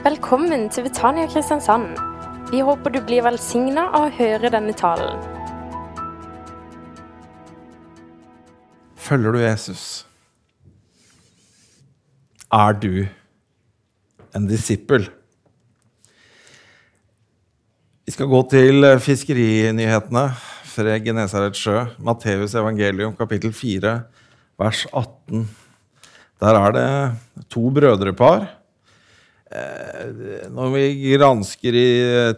Velkommen til Betania Kristiansand. Vi håper du blir velsigna av å høre denne talen. Følger du Jesus? Er du en disippel? Vi skal gå til fiskerinyhetene fra Genesarets sjø. Matteus evangelium, kapittel 4, vers 18. Der er det to brødrepar. Eh, Når vi gransker i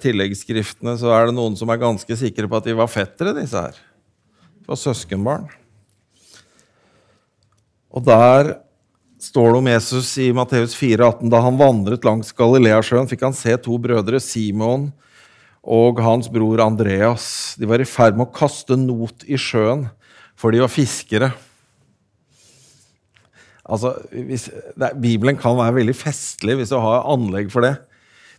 tilleggsskriftene, så er det noen som er ganske sikre på at de var fettere, disse her. Det var søskenbarn. Og der står det om Jesus i Matteus 4,18. Da han vandret langs Galileasjøen, fikk han se to brødre, Simon og hans bror Andreas. De var i ferd med å kaste not i sjøen, for de var fiskere. Altså, hvis, det, Bibelen kan være veldig festlig hvis du har anlegg for det.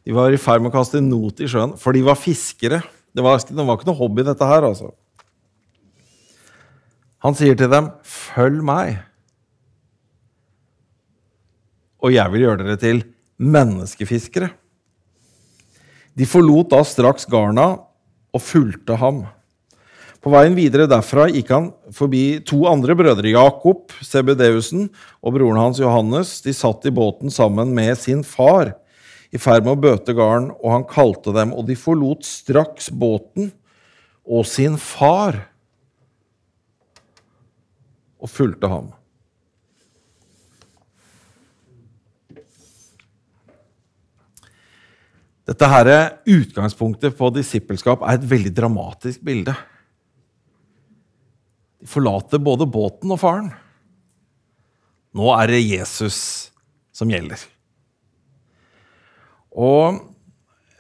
De var i ferd med å kaste not i sjøen, for de var fiskere. Det var, det var ikke noe hobby, dette her. altså. Han sier til dem, 'Følg meg', og jeg vil gjøre dere til menneskefiskere. De forlot da straks garna og fulgte ham. På veien videre derfra gikk han forbi to andre brødre, Jakob, Sebedeusen og broren hans Johannes. De satt i båten sammen med sin far i ferd med å bøte garn, og han kalte dem, og de forlot straks båten og sin far og fulgte ham. Dette her, Utgangspunktet på disippelskap er et veldig dramatisk bilde. De forlater både båten og faren. Nå er det Jesus som gjelder. Og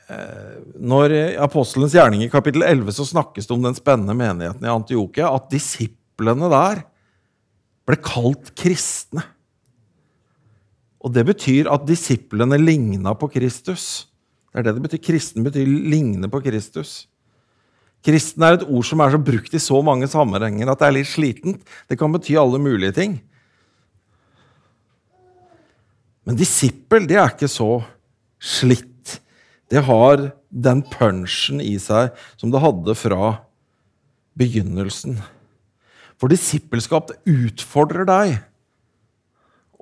eh, når i Apostelens gjerning i kapittel 11 så snakkes det om den spennende menigheten i Antiokia, at disiplene der ble kalt kristne. Og det betyr at disiplene ligna på Kristus. Det er det det betyr. Kristen betyr ligne på Kristus. Kristen er et ord som er så brukt i så mange sammenhenger at det er litt slitent. Det kan bety alle mulige ting. Men disippel, det er ikke så slitt. Det har den punchen i seg som det hadde fra begynnelsen. For disippelskap det utfordrer deg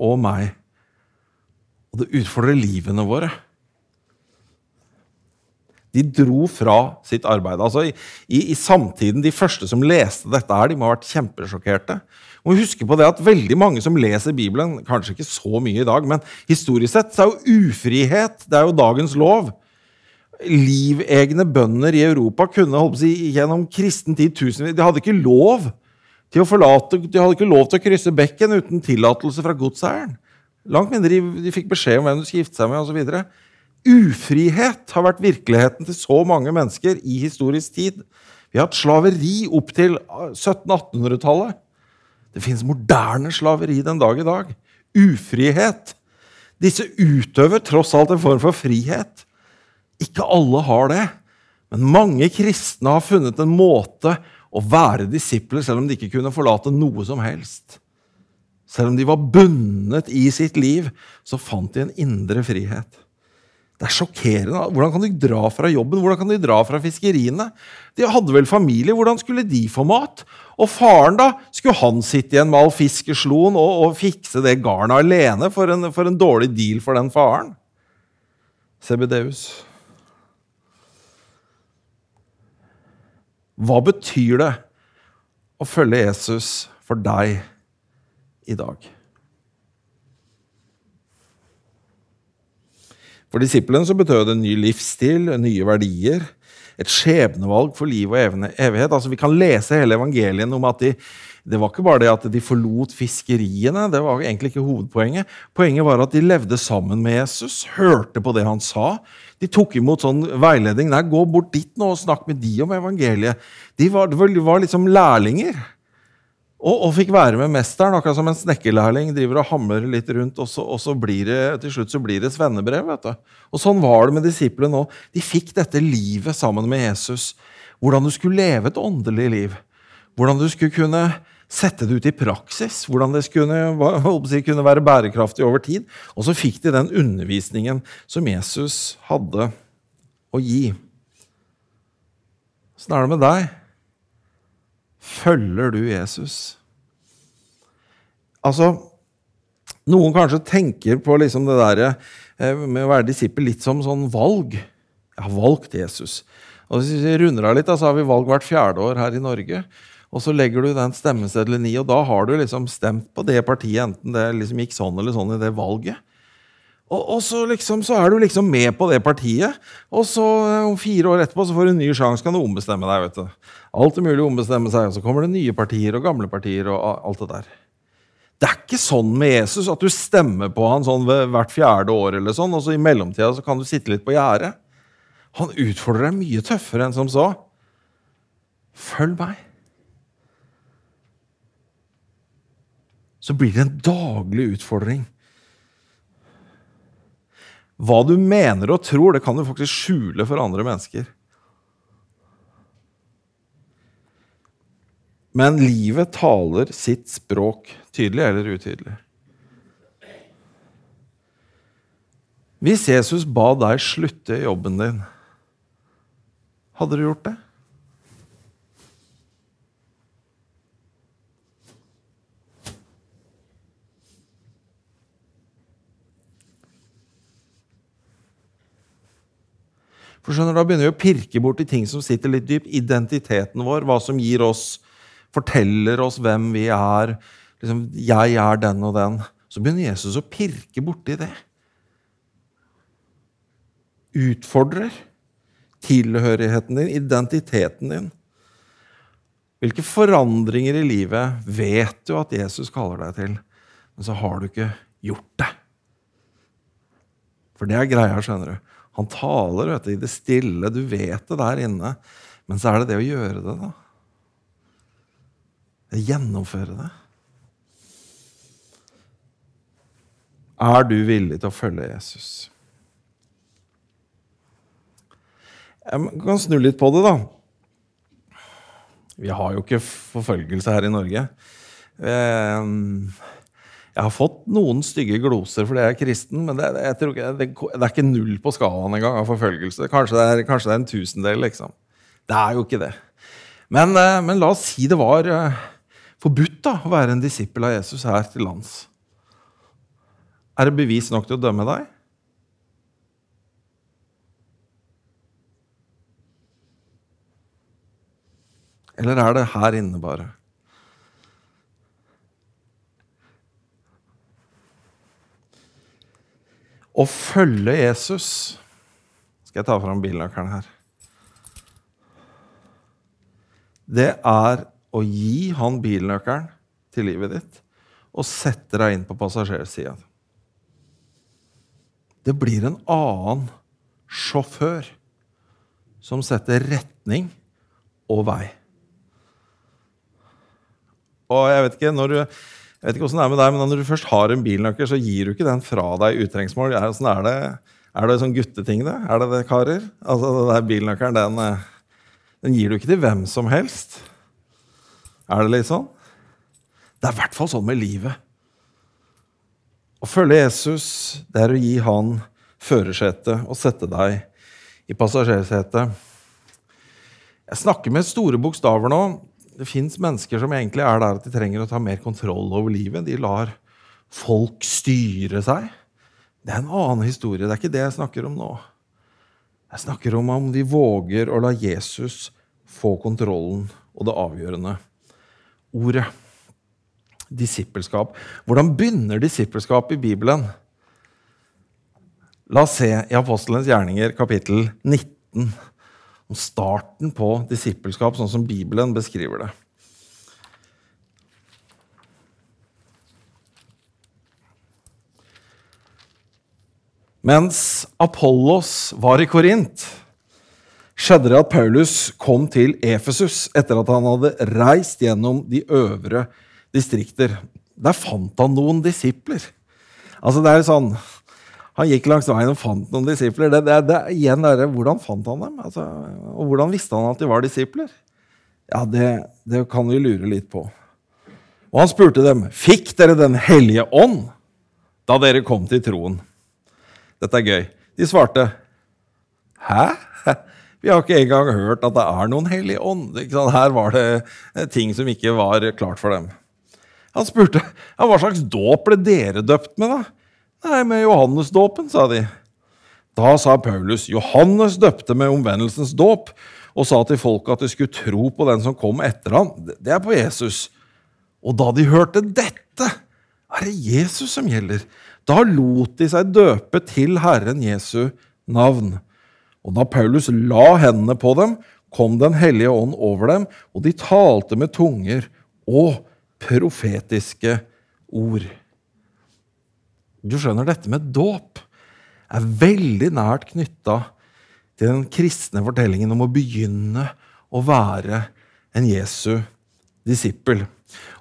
og meg. Og det utfordrer livene våre. De dro fra sitt arbeid. Altså i, i, i, samtiden, De første som leste dette, her, de må ha vært kjempesjokkerte. Og huske på det at Veldig mange som leser Bibelen, kanskje ikke så mye i dag, men historisk sett så er jo ufrihet det er jo dagens lov. Livegne bønder i Europa kunne holdt si, gjennom kristen tid tusenvis De hadde ikke lov til å forlate, de hadde ikke lov til å krysse bekken uten tillatelse fra godseieren. Langt mindre de, de fikk beskjed om hvem du skulle gifte seg med osv. Ufrihet har vært virkeligheten til så mange mennesker i historisk tid. Vi har hatt slaveri opp til 1700-1800-tallet. Det fins moderne slaveri den dag i dag. Ufrihet. Disse utøver tross alt en form for frihet. Ikke alle har det, men mange kristne har funnet en måte å være disipler selv om de ikke kunne forlate noe som helst. Selv om de var bundet i sitt liv, så fant de en indre frihet. Det er sjokkerende. Hvordan kan de dra fra jobben? Hvordan kan de dra fra fiskeriene? De hadde vel familie. Hvordan skulle de få mat? Og faren, da? Skulle han sitte igjen med all fiskesloen og, og fikse det garnet alene for en, for en, dårlig deal for den faren? Sebedeus. Hva betyr det å følge Jesus for deg i dag? For disiplene så betød det en ny livsstil, nye verdier, et skjebnevalg for liv og evighet. Altså, vi kan lese hele evangelien om at de, det var ikke bare det at de forlot fiskeriene. det var egentlig ikke hovedpoenget. Poenget var at de levde sammen med Jesus, hørte på det han sa. De tok imot sånn veiledning. Nei, gå bort dit nå og snakk med de om evangeliet. De var, de var liksom lærlinger. Og, og, fikk være med mesteren, akkurat som en snekkerlærling driver og hamrer litt rundt, og så, og så det, til slutt så blir det svennebrev. vet du. Og Sånn var det med disiplene òg. De fikk dette livet sammen med Jesus. Hvordan du skulle leve et åndelig liv. Hvordan du skulle kunne sette det ut i praksis, hvordan det kunne, kunne være bærekraftig over tid. Og så fikk de den undervisningen som Jesus hadde å gi. Åssen er det med deg? Følger du Jesus? Altså, noen kanskje tenker på liksom det der eh, med å være disippel litt som sånn valg. Jeg har valgt Jesus. Og Hvis vi runder av litt, så har vi valg hvert fjerde år her i Norge. Og så legger du den stemmeseddelen i, og da har du liksom stemt på det partiet, enten det liksom gikk sånn eller sånn i det valget. Og, og så, liksom, så er du liksom med på det partiet, og så eh, om fire år etterpå så får du en ny sjanse, kan du ombestemme deg. vet du. Alt er mulig å ombestemme seg, og så kommer det nye partier og gamle partier og alt det der. Det er ikke sånn med Jesus at du stemmer på han sånn hvert fjerde år, eller sånn, og så i mellomtida så kan du sitte litt på gjerdet. Han utfordrer deg mye tøffere enn som så. Følg meg. så blir det en daglig utfordring. Hva du mener og tror, det kan du faktisk skjule for andre mennesker. Men livet taler sitt språk, tydelig eller utydelig. Hvis Jesus ba deg slutte jobben din, hadde du gjort det? For skjønner, Da begynner vi å pirke bort i ting som sitter litt dypt. Identiteten vår, hva som gir oss, forteller oss hvem vi er. Liksom, 'Jeg er den og den.' Så begynner Jesus å pirke borti det. Utfordrer tilhørigheten din, identiteten din. Hvilke forandringer i livet vet du at Jesus kaller deg til, men så har du ikke gjort det? For det er greia, skjønner du. Han taler vet du, i det stille. Du vet det der inne. Men så er det det å gjøre det, da. Det gjennomføre det. Er du villig til å følge Jesus? Jeg kan snu litt på det, da. Vi har jo ikke forfølgelse her i Norge. Eh, jeg har fått noen stygge gloser fordi jeg er kristen, men det, ikke, det, det er ikke null på skalaen engang av forfølgelse. Kanskje det, er, kanskje det er en tusendel, liksom. Det er jo ikke det. Men, eh, men la oss si det var eh, forbudt da, å være en disippel av Jesus her til lands. Er det bevis nok til å dømme deg? Eller er det her inne, bare? Å følge Jesus Skal jeg ta fram bilnøkkelen her? Det er å gi han bilnøkkelen til livet ditt og sette deg inn på passasjersida. Det blir en annen sjåfør som setter retning og vei. Og jeg vet ikke, når du jeg vet ikke hvordan det er med deg, men Når du først har en bilnøkkel, så gir du ikke den fra deg utrengsmål. Er, er, det, er det sånn gutteting, det? Er det det, karer? Altså, det der Bilnøkkelen, den, eh, den, gir du ikke til hvem som helst. Er det litt sånn? Det er i hvert fall sånn med livet. Å følge Jesus, det er å gi han førersetet og sette deg i passasjersetet. Jeg snakker med store bokstaver nå det fins mennesker som egentlig er der at de trenger å ta mer kontroll over livet. De lar folk styre seg. Det er en annen historie. Det er ikke det jeg snakker om nå. Jeg snakker om om de våger å la Jesus få kontrollen og det avgjørende ordet. Disippelskap. Hvordan begynner disippelskap i Bibelen? La oss se i Apostelens gjerninger, kapittel 19 om starten på disippelskap, sånn som Bibelen beskriver det. Mens Apollos var i Korint, skjedde det at Paulus kom til Efesus etter at han hadde reist gjennom de øvre distrikter. Der fant han noen disipler. Altså det er jo sånn, han gikk langs veien og fant noen disipler. Det, det, det, igjen er det, Hvordan fant han dem? Altså, og hvordan visste han at de var disipler? Ja, det, det kan vi lure litt på. Og han spurte dem, 'Fikk dere Den hellige ånd da dere kom til troen?' Dette er gøy. De svarte, 'Hæ? Vi har ikke engang hørt at det er noen hellig ånd.' Her var det ting som ikke var klart for dem. Han spurte ja, hva slags dåp ble dere døpt med. da? Nei, med Johannesdåpen, sa de. Da sa Paulus, Johannes døpte med omvendelsens dåp og sa til folket at de skulle tro på den som kom etter ham. Det er på Jesus. Og da de hørte dette, er det Jesus som gjelder. Da lot de seg døpe til Herren Jesu navn. Og da Paulus la hendene på dem, kom Den hellige ånd over dem, og de talte med tunger og profetiske ord. Du skjønner, dette med dåp er veldig nært knytta til den kristne fortellingen om å begynne å være en Jesu disippel.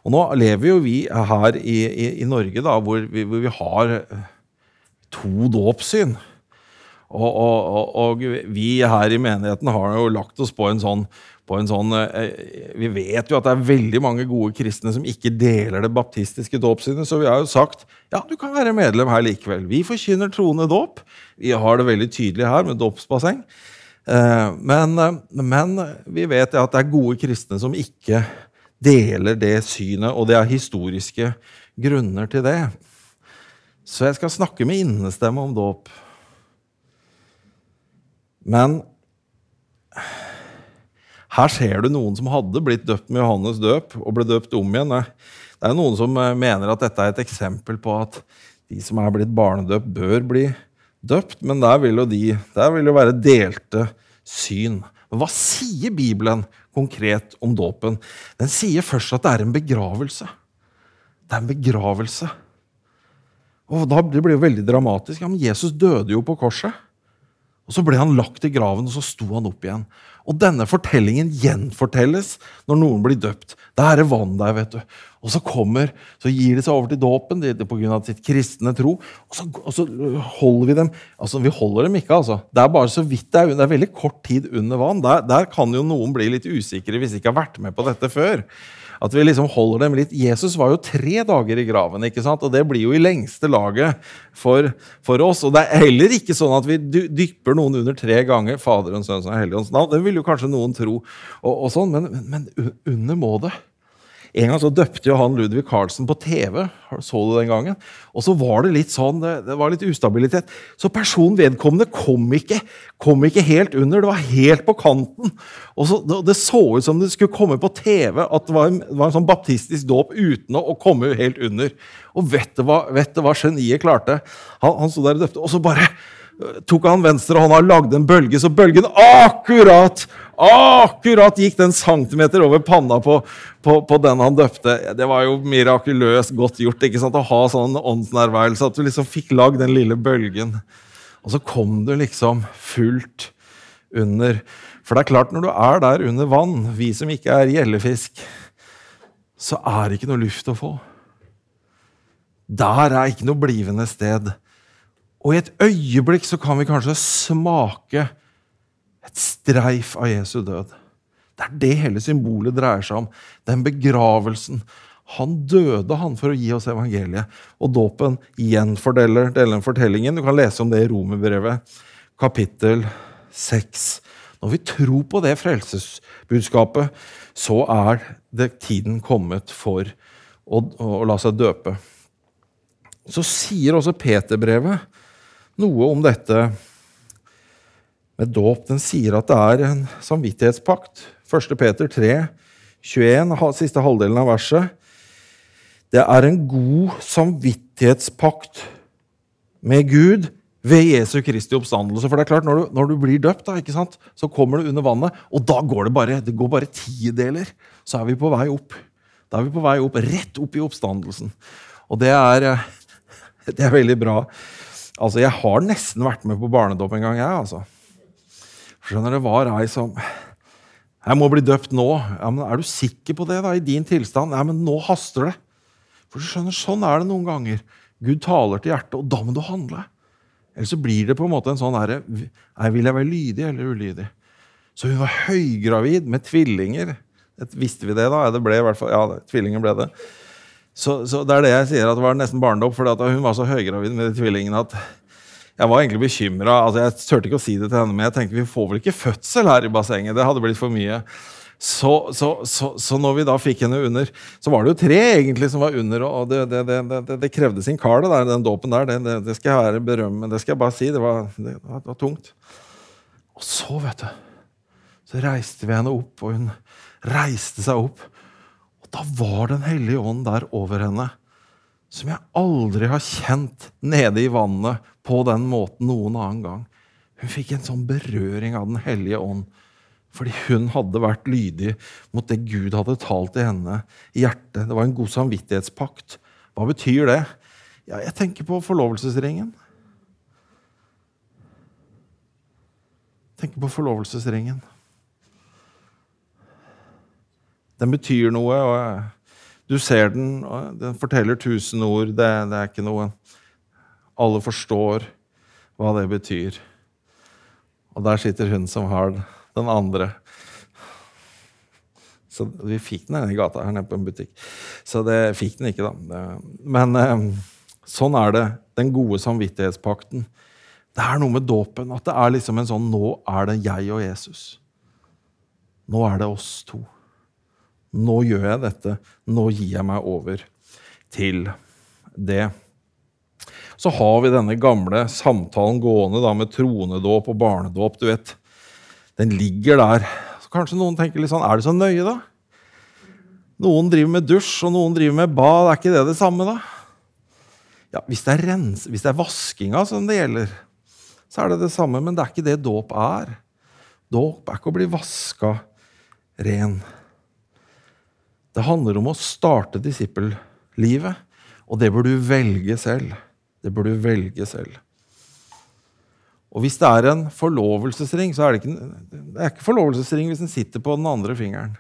Og nå lever jo vi her i, i, i Norge, da, hvor vi, hvor vi, har to dåpssyn. Og, og, og, vi her i menigheten har jo lagt oss på en sånn på en sånn eh, Vi vet jo at det er veldig mange gode kristne som ikke deler det baptistiske dåpssynet, så vi har jo sagt ja, du kan være medlem her likevel. Vi forkynner troende dåp. Vi har det veldig tydelig her med dåpsbasseng. Eh, men, eh, men vi vet at det er gode kristne som ikke deler det synet, og det er historiske grunner til det. Så jeg skal snakke med innestemme om dåp. Men her ser du noen som hadde blitt døpt med Johannes døp og ble døpt om igjen. Det er noen som eh, mener at dette er et eksempel på at de som er blitt barnedøpt, bør bli døpt. Men der vil jo, de, der vil jo være delte syn. Hva sier Bibelen konkret om dåpen? Den sier først at det er en begravelse. Det er en begravelse. Og da, Det blir jo veldig dramatisk. Ja, men Jesus døde jo på korset. Og Så ble han lagt i graven, og så sto han opp igjen. Og denne fortellingen gjenfortelles når noen blir døpt. Det er vann der, vet du. Og så kommer, så gir de seg over til dåpen pga. sitt kristne tro. Og så, og så, holder vi dem Altså, vi holder dem ikke, altså. Det er bare så vidt det er, det er veldig kort tid under vann. Der, der kan jo noen bli litt usikre hvis de ikke har vært med på dette før. At vi liksom holder dem litt Jesus var jo tre dager i graven, ikke sant? og det blir jo i lengste laget for, for oss. Og det er heller ikke sånn at vi dypper noen under tre ganger Faderens, Sønnens og Helligåndens navn. Det vil jo kanskje noen tro, og, og sånn, men, men, men under må det. En gang så døpte jo han Ludvig Carlsen på TV. Så du den gangen? Og så var det litt sånn, det, var litt ustabilitet. Så personen vedkommende kom ikke, kom ikke helt under. Det var helt på kanten. Og så, det, så ut som det skulle komme på TV at det var en, det var en sånn baptistisk dåp uten å, å, komme helt under. Og vet du hva, vet du hva geniet klarte? Han, han sto der og døpte, og så bare tok han venstre og lagde en bølge, så bølgen akkurat akkurat gikk den centimeter over panna på, på, på, den han døpte. Det var jo mirakuløst godt gjort ikke sant? å ha sånn åndsnærværelse, at du liksom fikk lagd den lille bølgen. Og så kom du liksom fullt under. For det er klart, når du er der under vann, vi som ikke er gjellefisk, så er det ikke noe luft å få. Der er ikke noe blivende sted. Og i et øyeblikk så kan vi kanskje smake et streif av Jesu død. Det er det hele symbolet dreier seg om. Den begravelsen. Han døde han for å gi oss evangeliet. Og dåpen gjenfordeler denne fortellingen. Du kan lese om det i Romerbrevet, kapittel 6. Når vi tror på det frelsesbudskapet, så er det tiden kommet for å, å la seg døpe. Så sier også Peterbrevet noe om dette med dåp. Den sier at det er en samvittighetspakt. 1. Peter 3, 21, siste halvdelen av verset. Det er en god samvittighetspakt med Gud ved Jesu Kristi oppstandelse. For det er klart, Når du, når du blir døpt, da, så kommer du under vannet, og da går det bare det går bare tideler. Så er vi på vei opp. Da er vi på vei opp, rett opp i oppstandelsen. Og det er, det er veldig bra. Altså, Jeg har nesten vært med på barnedåp en gang, jeg. altså. Skjønner Det var ei som Jeg må bli døpt nå. Ja, men Er du sikker på det da, i din tilstand? Ja, men nå haster det. For du skjønner, Sånn er det noen ganger. Gud taler til hjertet, og da må du handle. Eller så blir det på en måte en sånn herre Vil jeg være lydig eller ulydig? Så hun var høygravid med tvillinger. Visste vi det, da? Det ble i hvert fall, ja, tvillinger ble det. Så, så, det er det jeg sier, at det var nesten barnedåp, for hun var så høygravid med de tvillingene at jeg var egentlig bekymra. Altså, jeg turte ikke å si det til henne, men jeg tenkte vi får vel ikke fødsel her i bassenget. Det hadde blitt for mye. Så, så, så, så, når vi da fikk henne under, så var det jo tre egentlig som var under. Og det, det, det, det krevde sin kar, det der, den dåpen der. Det, skal jeg være berømme. Det skal jeg bare si. Det var, var, var tungt. Og så, vet du, så reiste vi henne opp, og hun reiste seg opp. Og da var Den hellige ånd der over henne som jeg aldri har kjent nede i vannet på den måten noen annen gang. Hun fikk en sånn berøring av Den hellige ånd fordi hun hadde vært lydig mot det Gud hadde talt til henne i hjertet. Det var en god samvittighetspakt. Hva betyr det? Ja, jeg tenker på forlovelsesringen. Jeg tenker på forlovelsesringen. Den betyr noe, og du ser den, den forteller tusen ord. Det, det er ikke noe Alle forstår hva det betyr. Og der sitter hun som har den andre. Så vi fikk den i gata her nede på en butikk. Så det fikk den ikke, da. Men eh, sånn er det. Den gode samvittighetspakten. Det er noe med dåpen. At det er liksom en sånn Nå er det jeg og Jesus. Nå er det oss to. Nå gjør jeg dette. Nå gir jeg meg over til det. Så har vi denne gamle samtalen gående da med tronedåp og barnedåp. du vet. Den ligger der. Så kanskje noen tenker litt sånn Er det så nøye, da? Noen driver med dusj, og noen driver med bad. Er ikke det det samme, da? Ja, Hvis det er, rens, hvis det er vaskinga som det gjelder, så er det det samme. Men det er ikke det dåp er. Dåp er ikke å bli vaska ren. Det handler om å starte disippellivet, og det bør du velge selv. Det bør du velge selv. Og hvis det er en forlovelsesring, så er det ikke, det er ikke forlovelsesring hvis den sitter på den andre fingeren.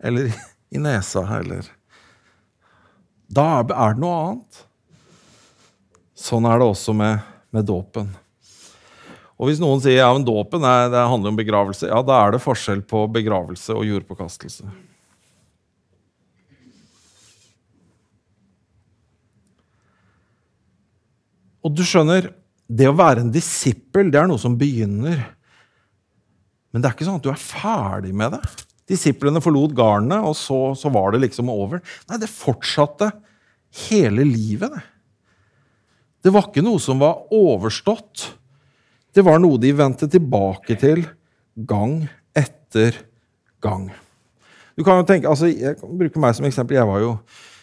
Eller i nesa, eller Da er det noe annet. Sånn er det også med, med dåpen. Og hvis noen sier ja, men dåpen er, handler om begravelse, ja, da er det forskjell på begravelse og jordpåkastelse. Og du skjønner, det å være en disippel det er noe som begynner. Men det er ikke sånn at du er ferdig med det. Disiplene forlot garnet, og så, så, var det liksom over. Nei, det fortsatte hele livet, det. Det var ikke noe som var overstått. Det var noe de vendte tilbake til gang etter gang. Du kan jo tenke, altså, Jeg kan bruke meg som eksempel. Jeg var jo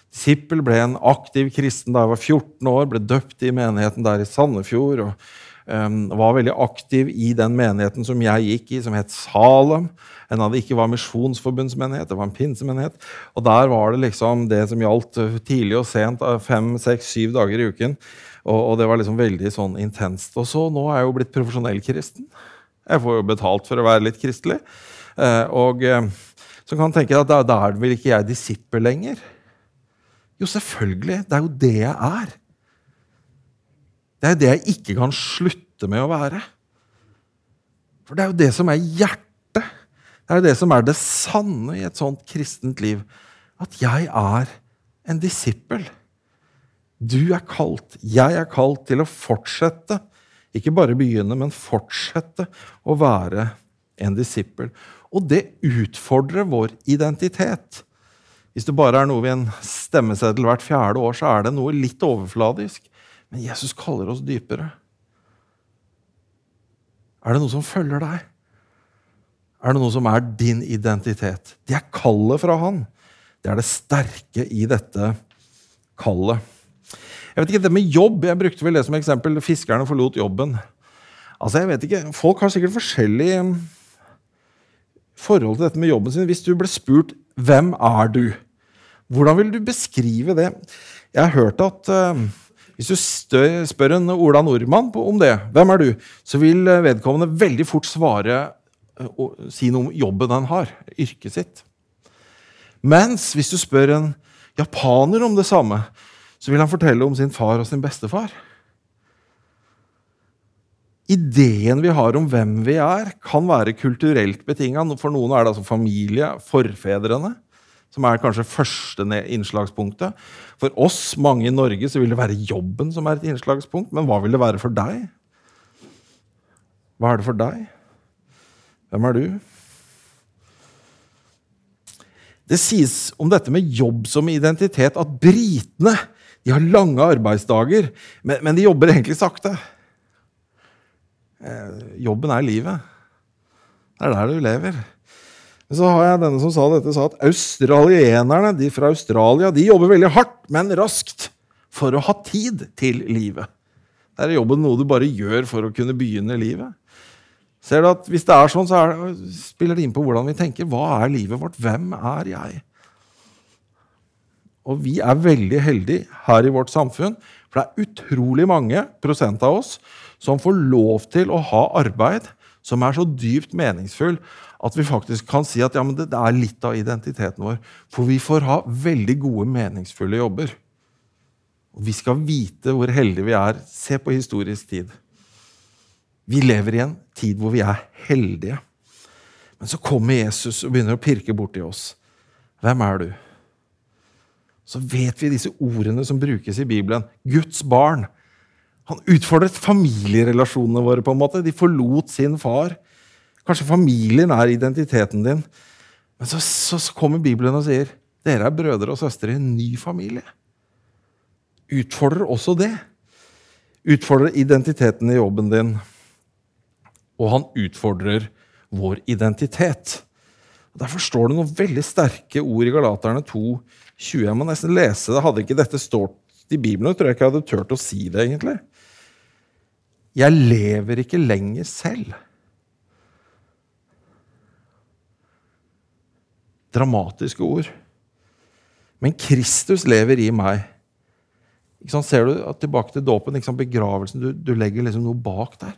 Disippel ble en aktiv kristen da jeg var 14 år, ble døpt i menigheten der i Sandefjord. og um, Var veldig aktiv i den menigheten som jeg gikk i, som het Salem. En av det ikke var misjonsforbundsmenighet, det var en pinsemenighet. Og der var det liksom det som gjaldt eh, tidlig og sent, eh, fem, seks, syv dager i uken. Og, og, det var liksom veldig sånn intenst. Og så nå er jeg jo blitt profesjonell kristen. Jeg får jo betalt for å være litt kristelig. Uh, og så kan man tenke at da, da er vel ikke jeg disippel lenger. Jo, selvfølgelig. Det er jo det jeg er. Det er det jeg ikke kan slutte med å være. For det er jo det som er hjertet. Det er jo det som er det sanne i et sånt kristent liv. At jeg er en disippel. Du er kalt, jeg er kalt til å fortsette. Ikke bare begynne, men fortsette å være en disippel. Og det utfordrer vår identitet. Hvis det bare er noe ved en stemmeseddel hvert fjerde år, så er det noe litt overfladisk. Men Jesus kaller oss dypere. Er det noe som følger deg? Er det noe som er din identitet? Det er kallet fra han. Det er det sterke i dette kallet. Jeg vet ikke, Det med jobb Jeg brukte vel det som eksempel. Fiskerne forlot jobben. Altså, jeg vet ikke, Folk har sikkert forskjellig forhold til dette med jobben sin. Hvis du ble spurt 'Hvem er du?' Hvordan vil du beskrive det? Jeg har hørt at uh, hvis du spør en Ola Nordmann om det, hvem er du, så vil eh, vedkommende veldig fort svare uh, og si noe om jobben han har, yrket sitt. Mens hvis du spør en japaner om det samme, så vil han fortelle om sin far og sin bestefar. Ideen vi har om hvem vi er, kan være kulturelt betinga. For noen er det altså familie, forfedrene. som er kanskje første innslagspunktet. For oss, mange i Norge, så vil det være jobben som er et innslagspunkt. Men hva vil det være for deg? Hva er det for deg? Hvem er du? Det sies om dette med jobb som identitet at britene de har lange arbeidsdager, men, men de jobber egentlig sakte. Eh, jobben er livet. Det er der du lever. Men så har jeg denne som sa dette, sa at australienerne de fra Australia de jobber veldig hardt, men raskt, for å ha tid til livet. Det er jobben noe du bare gjør for å kunne begynne livet. Ser du at Hvis det er sånn, så er det, spiller det inn på hvordan vi tenker. Hva er livet vårt? Hvem er jeg? Og vi er veldig heldige her i vårt samfunn, for det er utrolig mange prosent av oss som får lov til å ha arbeid som er så dypt meningsfull at vi faktisk kan si at ja, det, det er litt av identiteten vår. For vi får ha veldig gode, meningsfulle jobber. Og vi skal vite hvor heldige vi er. Se på historisk tid. Vi lever i en tid hvor vi er heldige. Men så kommer Jesus og begynner å pirke borti oss. Hvem er du? Så vet vi disse ordene som brukes i Bibelen. Guds barn. Han utfordret familierelasjonene våre. på en måte. De forlot sin far. Kanskje familien er identiteten din. Men så, så kommer Bibelen og sier dere er brødre og søstre i en ny familie. Utfordrer også det. Utfordrer identiteten i jobben din og han utfordrer vår identitet. Derfor står det noen veldig sterke ord i Galaterne 2,20. Jeg må nesten lese det. Hadde ikke dette stått i Bibelen, tror jeg ikke jeg hadde turt å si det. egentlig. Jeg lever ikke lenger selv. Dramatiske ord. Men Kristus lever i meg. Ser du tilbake til dåpen, begravelsen? Du, du legger liksom noe bak der.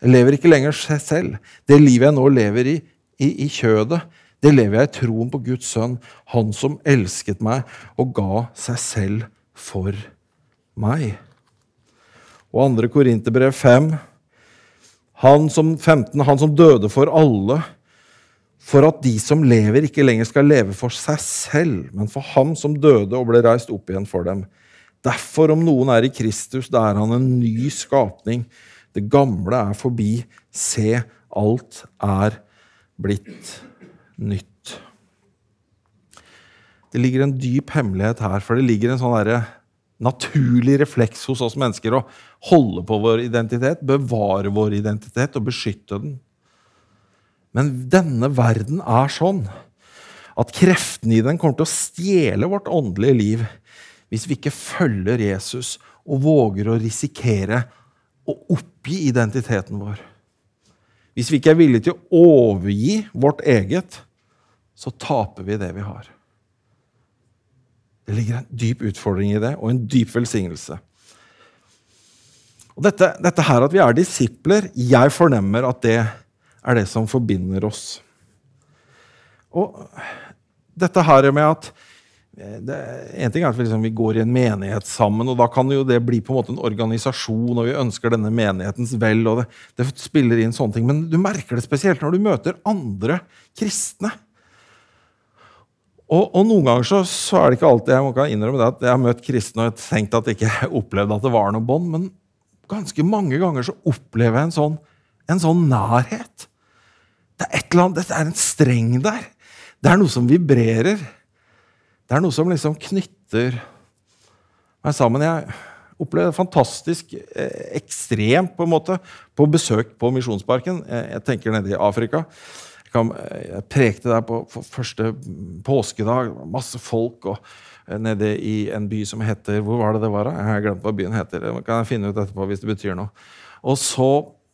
Jeg lever ikke lenger selv. Det livet jeg nå lever i, i, i kjødet, det lever jeg i troen på Guds sønn, han som elsket meg og ga seg selv for meg. Og 2. Korinterbrev 5, han som, 15, han som døde for alle, for at de som lever, ikke lenger skal leve for seg selv, men for ham som døde og ble reist opp igjen for dem. Derfor, om noen er i Kristus, da er han en ny skapning. Det gamle er forbi. Se, alt er blitt nytt. Det ligger en dyp hemmelighet her, for det ligger en sånn der naturlig refleks hos oss mennesker å holde på vår identitet, bevare vår identitet og beskytte den. Men denne verden er sånn at kreftene i den kommer til å stjele vårt åndelige liv hvis vi ikke følger Jesus og våger å risikere å oppgi identiteten vår. Hvis vi ikke er villige til å overgi vårt eget, så taper vi det vi har. Det ligger en dyp utfordring i det, og en dyp velsignelse. Og dette, dette her at vi er disipler, jeg fornemmer at det er det som forbinder oss. Og dette her med at Eh, det, ting er at vi, liksom, vi, går i en menighet sammen, og da kan jo det bli på en måte en organisasjon, og vi ønsker denne menighetens vel. og det, det, spiller inn sånne ting, Men du merker det spesielt når du møter andre kristne. Og, og noen ganger så, så, er det ikke alltid jeg kan innrømme det, at jeg har møtt kristne og tenkt at jeg ikke opplevde at det var noe bånd, men ganske mange ganger så opplever jeg en sånn, en sånn nærhet. Det er et eller annet, det er en streng der. Det er noe som vibrerer. Det er noe som liksom knytter meg sammen. Jeg opplevde det fantastisk eh, ekstremt på en måte på besøk på Misjonsparken. Jeg tenker nede i Afrika. Jeg, prekte der på første påskedag. Masse folk. og eh, Nede i en by som heter Hvor var det det var? Da? Jeg har glemt hva byen heter. Det kan jeg finne ut etterpå hvis det betyr noe. Og så,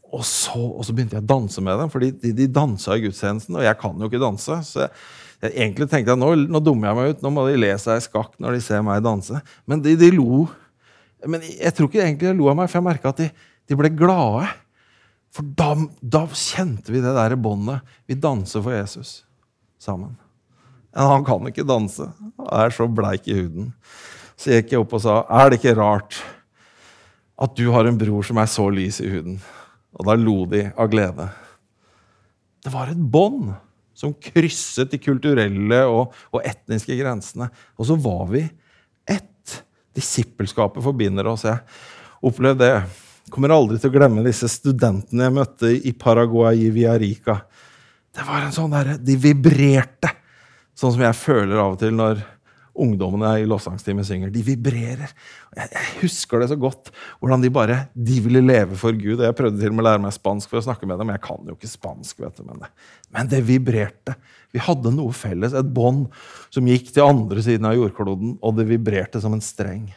og så, og så begynte jeg å danse med dem, fordi de, de dansa i gudstjenesten. Og jeg kan jo ikke danse. så jeg jeg egentlig tenkte jeg, nå, nå dummer jeg meg ut, nå må de le seg i skakk når de ser meg danse. Men de, de lo. Men jeg tror ikke egentlig de lo av meg, for jeg merka at de, de, ble glade. For da, da kjente vi det der båndet. Vi danser for Jesus sammen. Men han kan ikke danse. Han er så bleik i huden. Så gikk jeg opp og sa, er det ikke rart at du har en bror som er så lys i huden? Og da lo de av glede. Det var et bånd som krysset de kulturelle og, og etniske grensene. Og så var vi ett. Disippelskapet forbinder oss. Jeg opplevde det. Kommer aldri til å glemme disse studentene jeg møtte i Paraguay, i Villarica. Det var en sånn derre De vibrerte, sånn som jeg føler av og til når ungdommene i lovsangstimen synger. De vibrerer. Jeg, jeg, husker det så godt, hvordan de bare de ville leve for Gud. Jeg prøvde til og med å lære meg spansk for å snakke med dem. Jeg kan jo ikke spansk, vet du, men det, men det vibrerte. Vi hadde noe felles, et bånd som gikk til andre siden av jordkloden, og det vibrerte som en streng.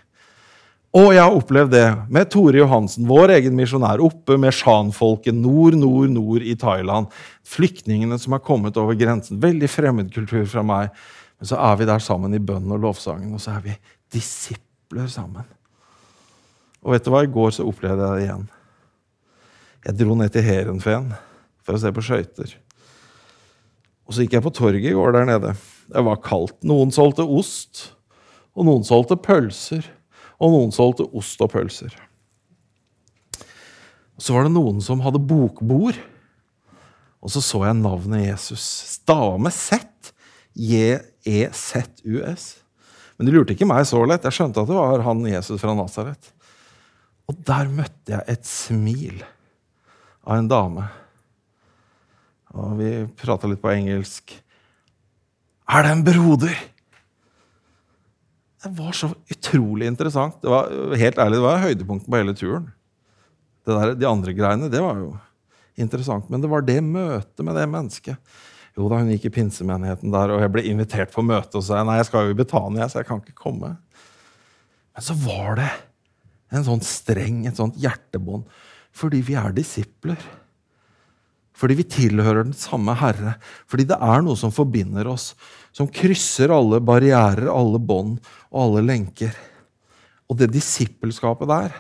Og jeg har opplevd det med Tore Johansen, vår egen misjonær, oppe med shanfolket nord, nord, nord i Thailand. Flyktningene som har kommet over grensen. Veldig fremmedkultur fra meg. Men så er vi der sammen i bønnen og lovsangen, og så er vi disipler sammen. Og vet du hva? I går så opplevde jeg det igjen. Jeg dro ned til Heerenveen for å se på skøyter. Og så gikk jeg på torget i går der nede. Det var kaldt. Noen solgte ost, og noen solgte pølser. Og noen solgte ost og pølser. Så var det noen som hadde bokbord. Og så så jeg navnet Jesus. Stava Z. J-E-Z-U-S. Men de lurte ikke meg så lett. Jeg skjønte at det var han Jesus fra Nasaret. Og der møtte jeg et smil av en dame. Og vi prata litt på engelsk. Er det en broder? Det var så utrolig interessant. Det var helt ærlig, det var høydepunktet på hele turen. Der, de andre greiene, det var jo interessant. Men det var det møtet med det mennesket jo da, hun gikk i pinsemenigheten der, og jeg ble invitert på møte og sa nei, jeg skal jo i Betania, så jeg kan ikke komme. Men så var det en sånn streng, et sånt hjertebånd, fordi vi er disipler. Fordi vi tilhører den samme Herre. Fordi det er noe som forbinder oss, som krysser alle barrierer, alle bånd og alle lenker. Og det disippelskapet der,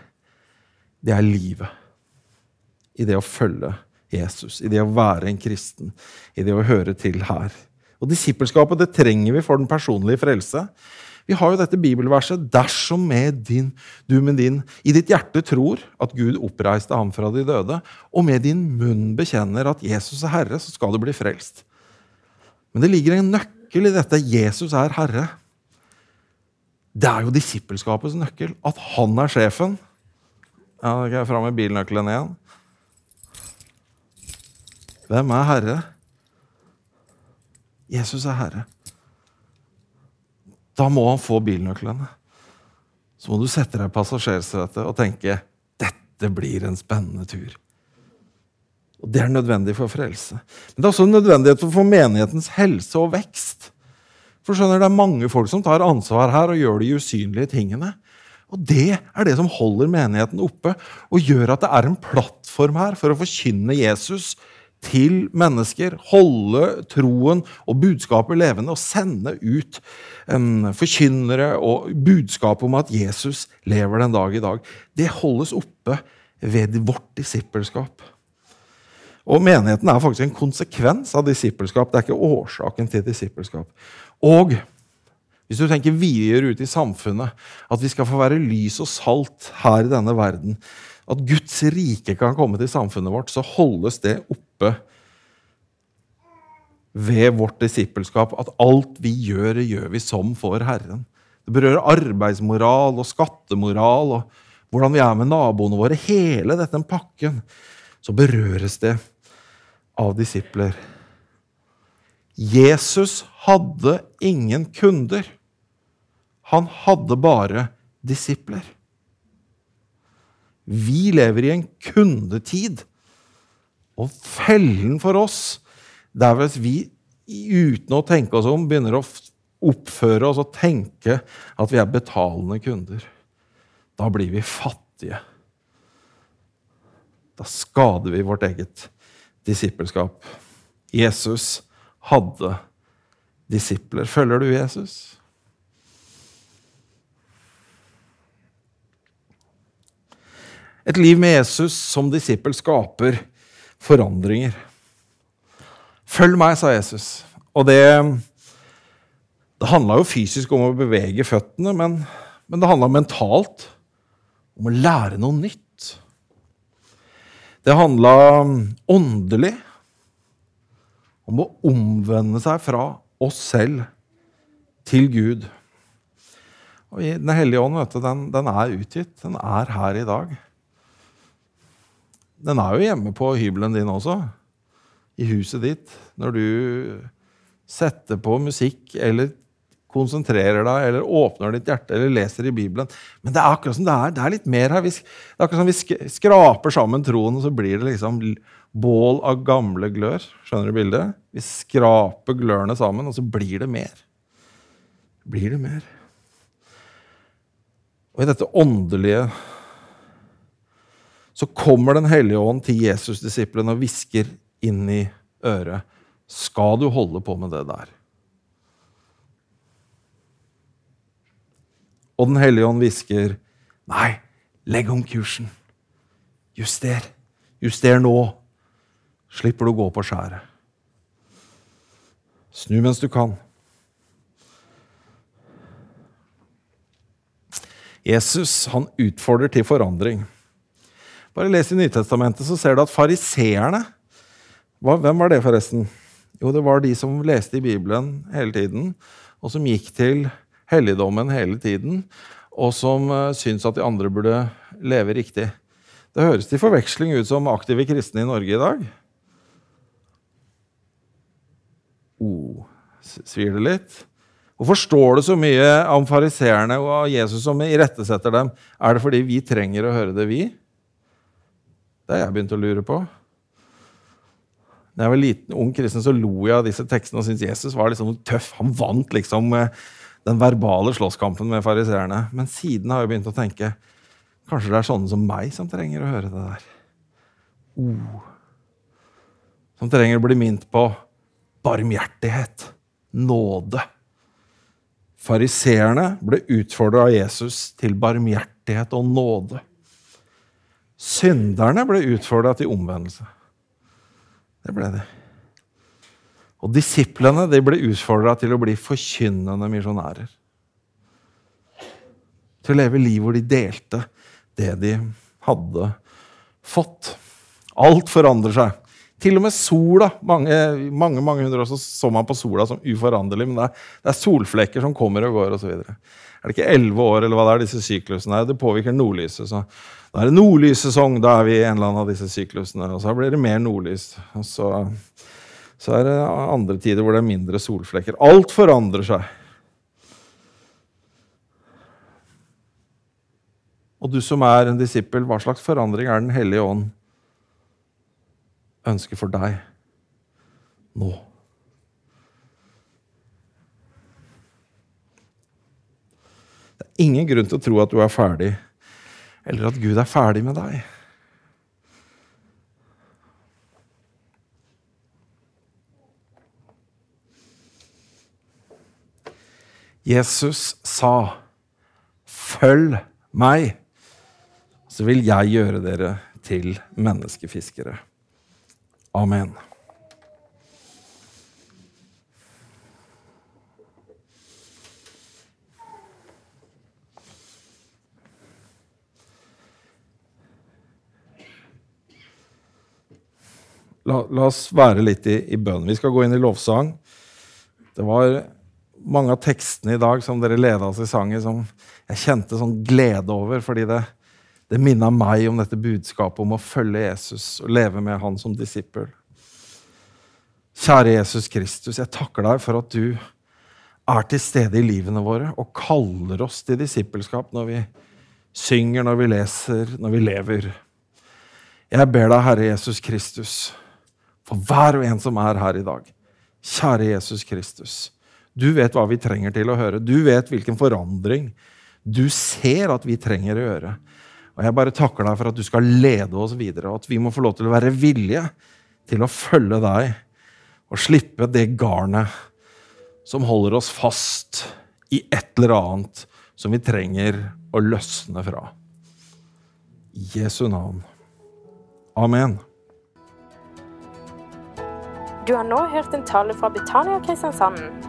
det er livet i det å følge Jesus, i det å være en kristen, i det å høre til her. Og Disippelskapet det trenger vi for den personlige frelse. Vi har jo dette bibelverset dersom med din, du med din i ditt hjerte tror at Gud oppreiste ham fra de døde, og med din munn bekjenner at Jesus er Herre, så skal du bli frelst. Men det ligger en nøkkel i dette. Jesus er Herre. Det er jo disippelskapets nøkkel. At han er sjefen. Ja, Da kan jeg fram med bilnøkkelen igjen. Hvem er Herre? Jesus er Herre. Da må han få bilnøklene. Så må du sette deg i passasjersetet og tenke dette blir en spennende tur. Og Det er nødvendig for frelse. Men det er også en nødvendighet for menighetens helse og vekst. For skjønner Det er mange folk som tar ansvar her og gjør de usynlige tingene. Og Det er det som holder menigheten oppe og gjør at det er en plattform her for å forkynne Jesus til mennesker, holde troen og budskapet levende og sende ut um, forkynnere og budskapet om at Jesus lever den dag i dag. Det holdes oppe ved vårt disippelskap. Og Menigheten er faktisk en konsekvens av disippelskap. Det er ikke årsaken til disippelskap. Og hvis du tenker videre ut i samfunnet, at vi skal få være lys og salt her i denne verden, at Guds rike kan komme til samfunnet vårt, så holdes det oppe ved vårt disippelskap. At alt vi gjør, gjør vi som for Herren. Det berører arbeidsmoral og skattemoral og hvordan vi er med naboene våre. Hele denne pakken. Så berøres det av disipler. Jesus hadde ingen kunder. Han hadde bare disipler. Vi lever i en kundetid. Og fellen for oss det er hvis vi uten å tenke oss om begynner å oppføre oss og tenke at vi er betalende kunder. Da blir vi fattige. Da skader vi vårt eget disippelskap. Jesus hadde disipler. Følger du Jesus? Et liv med Jesus som disippel skaper forandringer. Følg meg, sa Jesus. Og det, det handla jo fysisk om å bevege føttene, men, men det handla mentalt om å lære noe nytt. Det handla åndelig om å omvende seg fra oss selv til Gud. Og Den hellige ånd vet du, den, den er utgitt. Den er her i dag. Den er jo hjemme på hybelen din også. I huset ditt. Når du setter på musikk eller konsentrerer deg eller åpner ditt hjerte eller leser i Bibelen. Men det er akkurat som det er, det er litt mer her. Vi, det er akkurat som vi skraper sammen troen, og så blir det liksom bål av gamle glør. Skjønner du bildet? Vi skraper glørne sammen, og så blir det mer. Blir det mer. Og i dette åndelige så kommer Den hellige ånd til Jesus-disiplene og hvisker inn i øret. Skal du holde på med det der? Og Den hellige ånd hvisker, nei, legg om kursen. Juster. Juster nå. Slipper du å gå på skjæret. Snu mens du kan. Jesus han utfordrer til forandring. Bare les i Nytestamentet, så ser du at fariseerne Hvem var det, forresten? Jo, det var de som leste i Bibelen hele tiden, og som gikk til helligdommen hele tiden, og som uh, syntes at de andre burde leve riktig. Det høres til forveksling ut som aktive kristne i Norge i dag. Oh, svir det litt? Hvorfor står det så mye om fariseerne og Jesus som irettesetter dem? Er det fordi vi trenger å høre det, vi? Det har jeg begynt å lure på. Da jeg var liten, ung kristen, så lo jeg av disse tekstene og syntes Jesus var liksom tøff. Han vant liksom den verbale slåsskampen med fariseerne. Men siden har jeg begynt å tenke kanskje det er sånne som meg som trenger å høre det der. Oh. Som trenger å bli minnet på barmhjertighet, nåde. Fariseerne ble utfordra av Jesus til barmhjertighet og nåde. Synderne ble utfordra til omvendelse. Det ble de. Og disiplene de ble utfordra til å bli forkynnende misjonærer. Til å leve liv hvor de delte det de hadde fått. Alt forandrer seg. Til og med sola. Mange mange, mange hundre år så, så man på sola som uforanderlig, men det er, det er solflekker som kommer og går osv. Er det ikke elleve år, eller hva det er disse syklusene er? Det påvirker nordlyset. så Da er det nordlyssesong, da er vi i en eller annen av disse syklusene. Og så blir det mer nordlys. Og så, så er det andre tider hvor det er mindre solflekker. Alt forandrer seg. Og du som er en disippel, hva slags forandring er Den hellige ånd ønsker for deg nå. Det er ingen grunn til å tro at du er ferdig, eller at Gud er ferdig med deg. Jesus sa, 'Følg meg', så vil jeg gjøre dere til menneskefiskere. Amen. La, la, oss være litt i, i bønn. Vi skal gå inn i lovsang. Det var mange av tekstene i dag som dere leda oss i sangen, som jeg kjente sånn glede over, fordi det, det minna meg om dette budskapet om å følge Jesus og leve med han som disippel. Kjære Jesus Kristus, jeg takker deg for at du er til stede i livene våre og kaller oss til disippelskap når vi synger, når vi leser, når vi lever. Jeg ber deg, Herre Jesus Kristus, for hver og en som er her i dag. Kjære Jesus Kristus, du vet hva vi trenger til å høre. Du vet hvilken forandring du ser at vi trenger å gjøre. Og Jeg bare takker deg for at du skal lede oss videre, og at vi må få lov til å være villige til å følge deg og slippe det garnet som holder oss fast i et eller annet som vi trenger å løsne fra. I Jesu navn. Amen. Du har nå hørt en tale fra Betania Kristiansand.